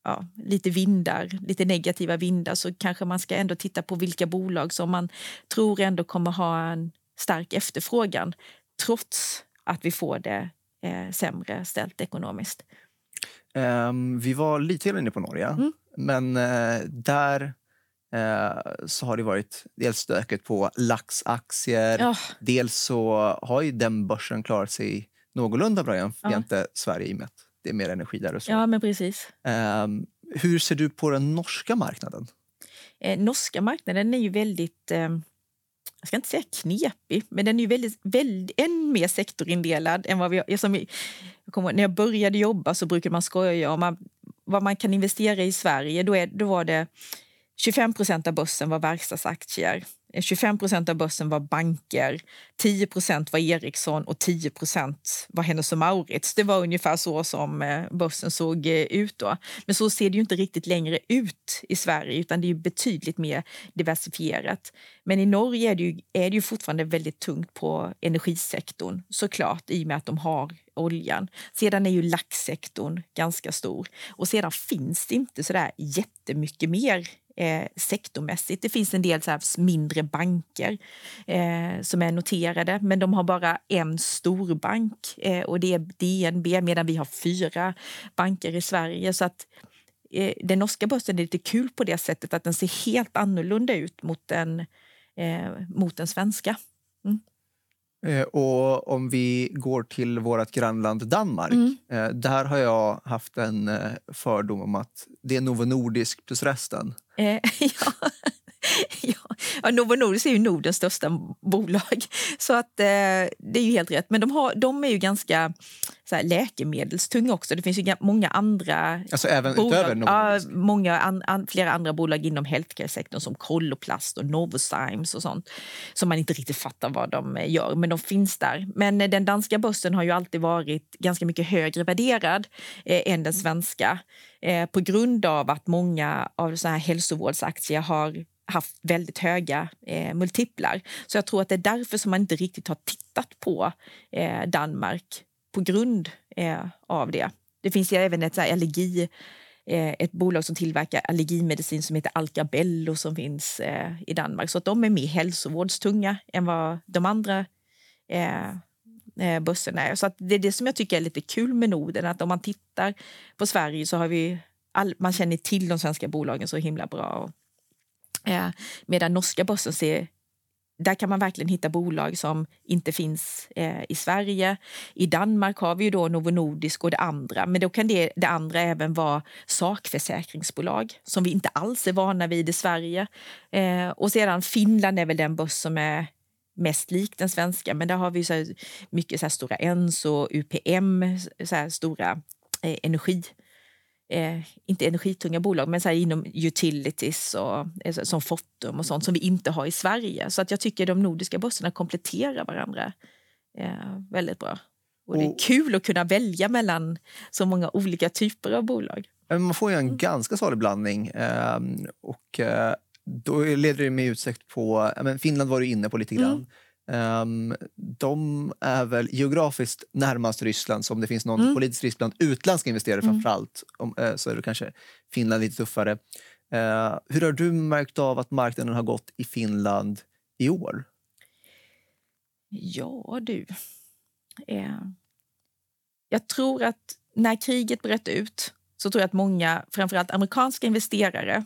ja, lite vindar, lite negativa vindar så kanske man ska ändå titta på vilka bolag som man tror ändå kommer ha en stark efterfrågan trots att vi får det eh, sämre ställt ekonomiskt. Um, vi var lite inne på Norge, mm. men uh, där uh, så har det varit dels stöket på laxaktier. Oh. Dels så har ju den börsen klarat sig någorlunda bra jämfört oh. Sverige i och med att det är mer energi där. Och så. Ja, men precis. Um, hur ser du på den norska marknaden? Eh, norska marknaden är ju väldigt, eh, jag ska inte säga knepig, men den är ju väldigt, väldigt, än mer sektorindelad än vad vi vi, jag kommer, När jag började jobba så brukade man skoja om man, vad man kan investera i Sverige. Då, är, då var det 25 procent av börsen var verkstadsaktier. 25 procent av börsen var banker, 10 procent var Ericsson och 10 procent var Hennes och Maurits. Det var ungefär så som eh, börsen såg eh, ut då. Men så ser det ju inte riktigt längre ut i Sverige utan det är betydligt mer diversifierat. Men i Norge är det ju, är det ju fortfarande väldigt tungt på energisektorn såklart i och med att de har oljan. Sedan är ju laxsektorn ganska stor och sedan finns det inte så där jättemycket mer eh, sektormässigt. Det finns en del så här mindre banker eh, som är noterade, men de har bara en storbank eh, och det är DNB medan vi har fyra banker i Sverige. Så att eh, den norska börsen är lite kul på det sättet att den ser helt annorlunda ut mot den, eh, mot den svenska. Mm. Eh, och om vi går till vårt grannland Danmark. Mm. Eh, där har jag haft en eh, fördom om att det är Novo Nordisk plus resten. <laughs> ja. ja. Novo Nordisk är ju Nordens största bolag. Så att, eh, det är ju helt rätt. Men de, har, de är ju ganska så här, läkemedelstunga också. Det finns ju många andra alltså även bolag, utöver ja, många an, an, Flera andra bolag inom healthcare-sektorn som Koloplast och Novozymes och sånt som man inte riktigt fattar vad de eh, gör, men de finns där. Men eh, den danska börsen har ju alltid varit ganska mycket högre värderad eh, än den svenska eh, på grund av att många av så här hälsovårdsaktier har haft väldigt höga eh, multiplar. Så jag tror att det är därför som man inte riktigt har tittat på eh, Danmark på grund eh, av det. Det finns ju även ett så här, allergi, eh, ett bolag som tillverkar allergimedicin som heter Alcabello som finns eh, i Danmark. Så att de är mer hälsovårdstunga än vad de andra eh, bussen börserna är. Så att det är det som jag tycker är lite kul med Norden. Att om man tittar på Sverige så har vi all, man känner till de svenska bolagen så himla bra. Eh, medan norska börsen ser där kan man verkligen hitta bolag som inte finns eh, i Sverige. I Danmark har vi ju då Novo Nordisk och det andra, men då kan det, det andra även vara sakförsäkringsbolag som vi inte alls är vana vid i Sverige. Eh, och sedan Finland är väl den börs som är mest lik den svenska, men där har vi så mycket så här stora Enso, UPM, så här stora eh, energi eh, inte energitunga bolag, men så inom utilities och, eh, som Fortum och sånt som vi inte har i Sverige. Så att jag tycker de nordiska börserna kompletterar varandra eh, väldigt bra. Och det är kul att kunna välja mellan så många olika typer av bolag. Man får ju en mm. ganska salig blandning. Eh, och då leder det mig utsikt på... Men Finland var du inne på lite grann. Mm. Um, de är väl geografiskt närmast Ryssland, så om det finns någon mm. politisk risk bland utländska investerare mm. framförallt, om, uh, så är det kanske Finland lite tuffare. Uh, hur har du märkt av att marknaden har gått i Finland i år? Ja, du. Uh, jag tror att när kriget bröt ut så tror jag att många, framförallt amerikanska investerare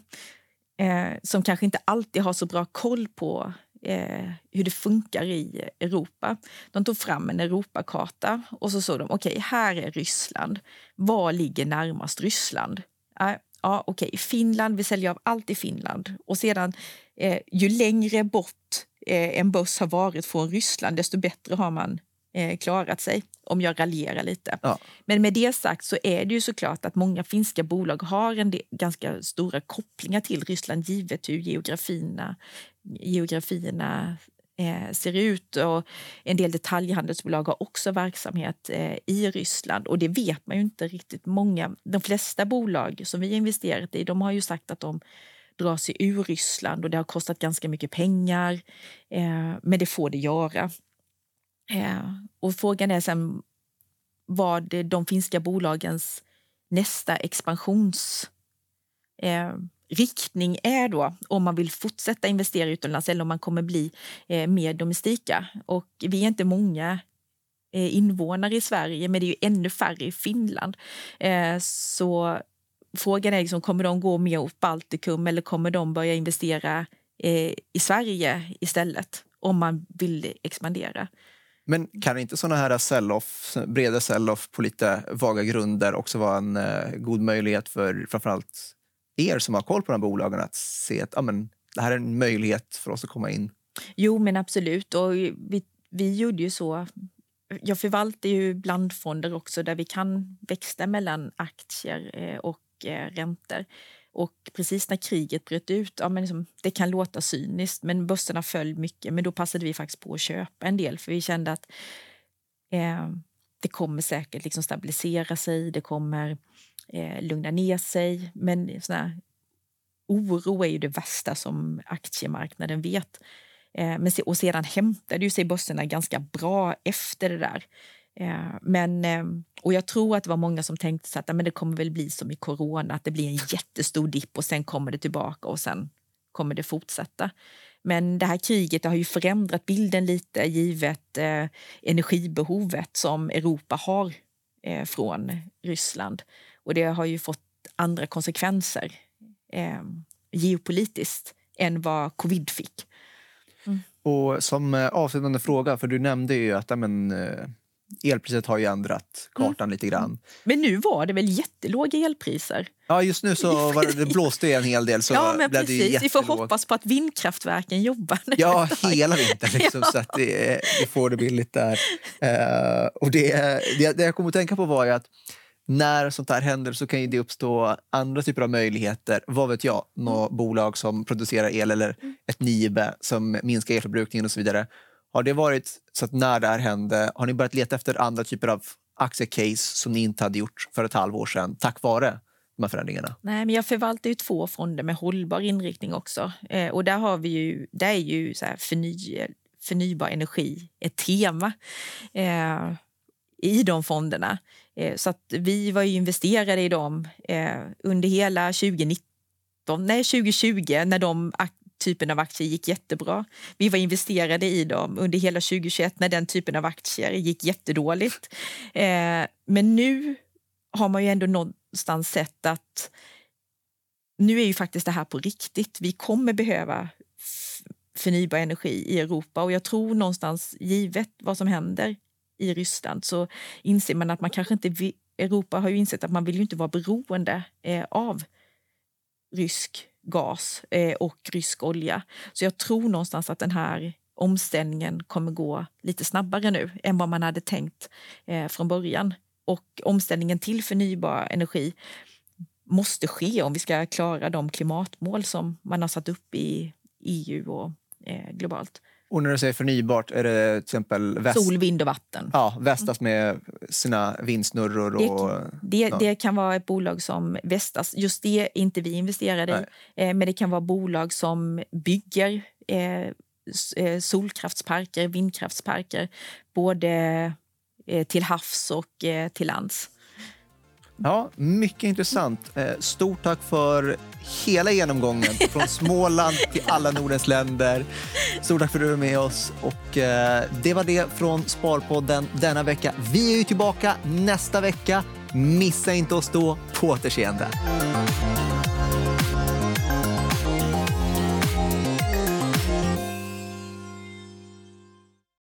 eh, som kanske inte alltid har så bra koll på eh, hur det funkar i Europa. De tog fram en Europakarta och så såg de, okej, okay, här är Ryssland. Var ligger närmast Ryssland? Äh, ja, okej, okay, Finland, vi säljer av allt i Finland. Och sedan, eh, ju längre bort eh, en börs har varit från Ryssland, desto bättre har man eh, klarat sig, om jag raljerar lite. Ja. Men med det sagt så är det ju såklart att många finska bolag har en del, ganska stora kopplingar till Ryssland givet hur geografierna, geografierna eh, ser ut. Och en del detaljhandelsbolag har också verksamhet eh, i Ryssland och det vet man ju inte riktigt. Många, de flesta bolag som vi har investerat i de har ju sagt att de drar sig ur Ryssland och det har kostat ganska mycket pengar. Eh, men det får det göra. Eh, och frågan är sen vad de finska bolagens nästa expansionsriktning eh, är då om man vill fortsätta investera utomlands eller om man kommer bli eh, mer domestika. Och vi är inte många invånare i Sverige, men det är ju ännu färre i Finland. Så frågan är liksom, kommer de gå mer åt Baltikum eller kommer de börja investera i Sverige istället om man vill expandera? Men kan inte såna här sell-off, breda sell-off på lite vaga grunder också vara en eh, god möjlighet för framförallt er som har koll på de här bolagen att se att ja, men, det här är en möjlighet för oss att komma in? Jo, men absolut. Och vi, vi gjorde ju så. Jag förvaltar ju blandfonder också där vi kan växla mellan aktier eh, och eh, räntor. Och precis när kriget bröt ut, ja, men liksom, det kan låta cyniskt men börserna föll mycket. Men då passade vi faktiskt på att köpa en del för vi kände att eh, det kommer säkert liksom stabilisera sig, det kommer eh, lugna ner sig. Men såna här, oro är ju det värsta som aktiemarknaden vet. Eh, men, och sedan hämtade ju sig börserna ganska bra efter det där. Eh, men, ehm, och jag tror att det var många som tänkte så att men det kommer väl bli som i corona, att det blir en jättestor dipp och sen kommer det tillbaka och sen kommer det fortsätta. Men det här kriget har ju förändrat bilden lite givet eh, energibehovet som Europa har eh, från Ryssland. Och det har ju fått andra konsekvenser eh, geopolitiskt än vad covid fick. Mm. Och som eh, avslutande fråga, för du nämnde ju att men, eh, elpriset har ju ändrat kartan mm. lite grann. Men nu var det väl jättelåga elpriser? Ja, just nu så var det, det blåste en hel del. Så ja, men precis. Vi får hoppas på att vindkraftverken jobbar. Ja, hela vintern liksom, <laughs> ja. så att det, vi får det billigt där. Uh, och det, det, det jag kom att tänka på var att när sånt här händer så kan det uppstå andra typer av möjligheter. Vad vet jag? Något mm. bolag som producerar el eller mm. ett NIBE som minskar elförbrukningen och så vidare. Har det varit så att när det här hände, har ni börjat leta efter andra typer av aktiecase som ni inte hade gjort för ett halvår sedan tack vare de här förändringarna? Nej, men jag förvaltar ju två fonder med hållbar inriktning också. Eh, och där har vi ju, där är ju så förny, förnybar energi ett tema eh, i de fonderna. Eh, så att vi var ju investerade i dem eh, under hela 2019, nej 2020 när de typen av aktier gick jättebra. Vi var investerade i dem under hela 2021 när den typen av aktier gick jättedåligt. Eh, men nu har man ju ändå någonstans sett att nu är ju faktiskt det här på riktigt. Vi kommer behöva förnybar energi i Europa och jag tror någonstans, givet vad som händer i Ryssland, så inser man att man kanske inte vill, Europa har ju insett att man vill ju inte vara beroende eh, av rysk gas eh, och rysk olja. Så jag tror någonstans att den här omställningen kommer gå lite snabbare nu än vad man hade tänkt eh, från början. Och omställningen till förnybar energi måste ske om vi ska klara de klimatmål som man har satt upp i EU och eh, globalt. Och när du säger förnybart, är det till exempel... Väst... Sol, vind och vatten. Ja, Vestas med sina vindsnurror. Och... Det, det, det, kan vara ett bolag som Vestas. Just det är inte vi investerade Nej. i. Eh, men det kan vara bolag som bygger eh, eh solkraftsparker, vindkraftsparker både eh, till havs och eh, till lands. Ja, mycket intressant. Eh, stort tack för hela genomgången, <laughs> från Småland till alla Nordens länder. Stort tack för att du är med oss. Och eh, det var det från Sparpodden denna vecka. Vi är ju tillbaka nästa vecka. Missa inte oss då. På återseende.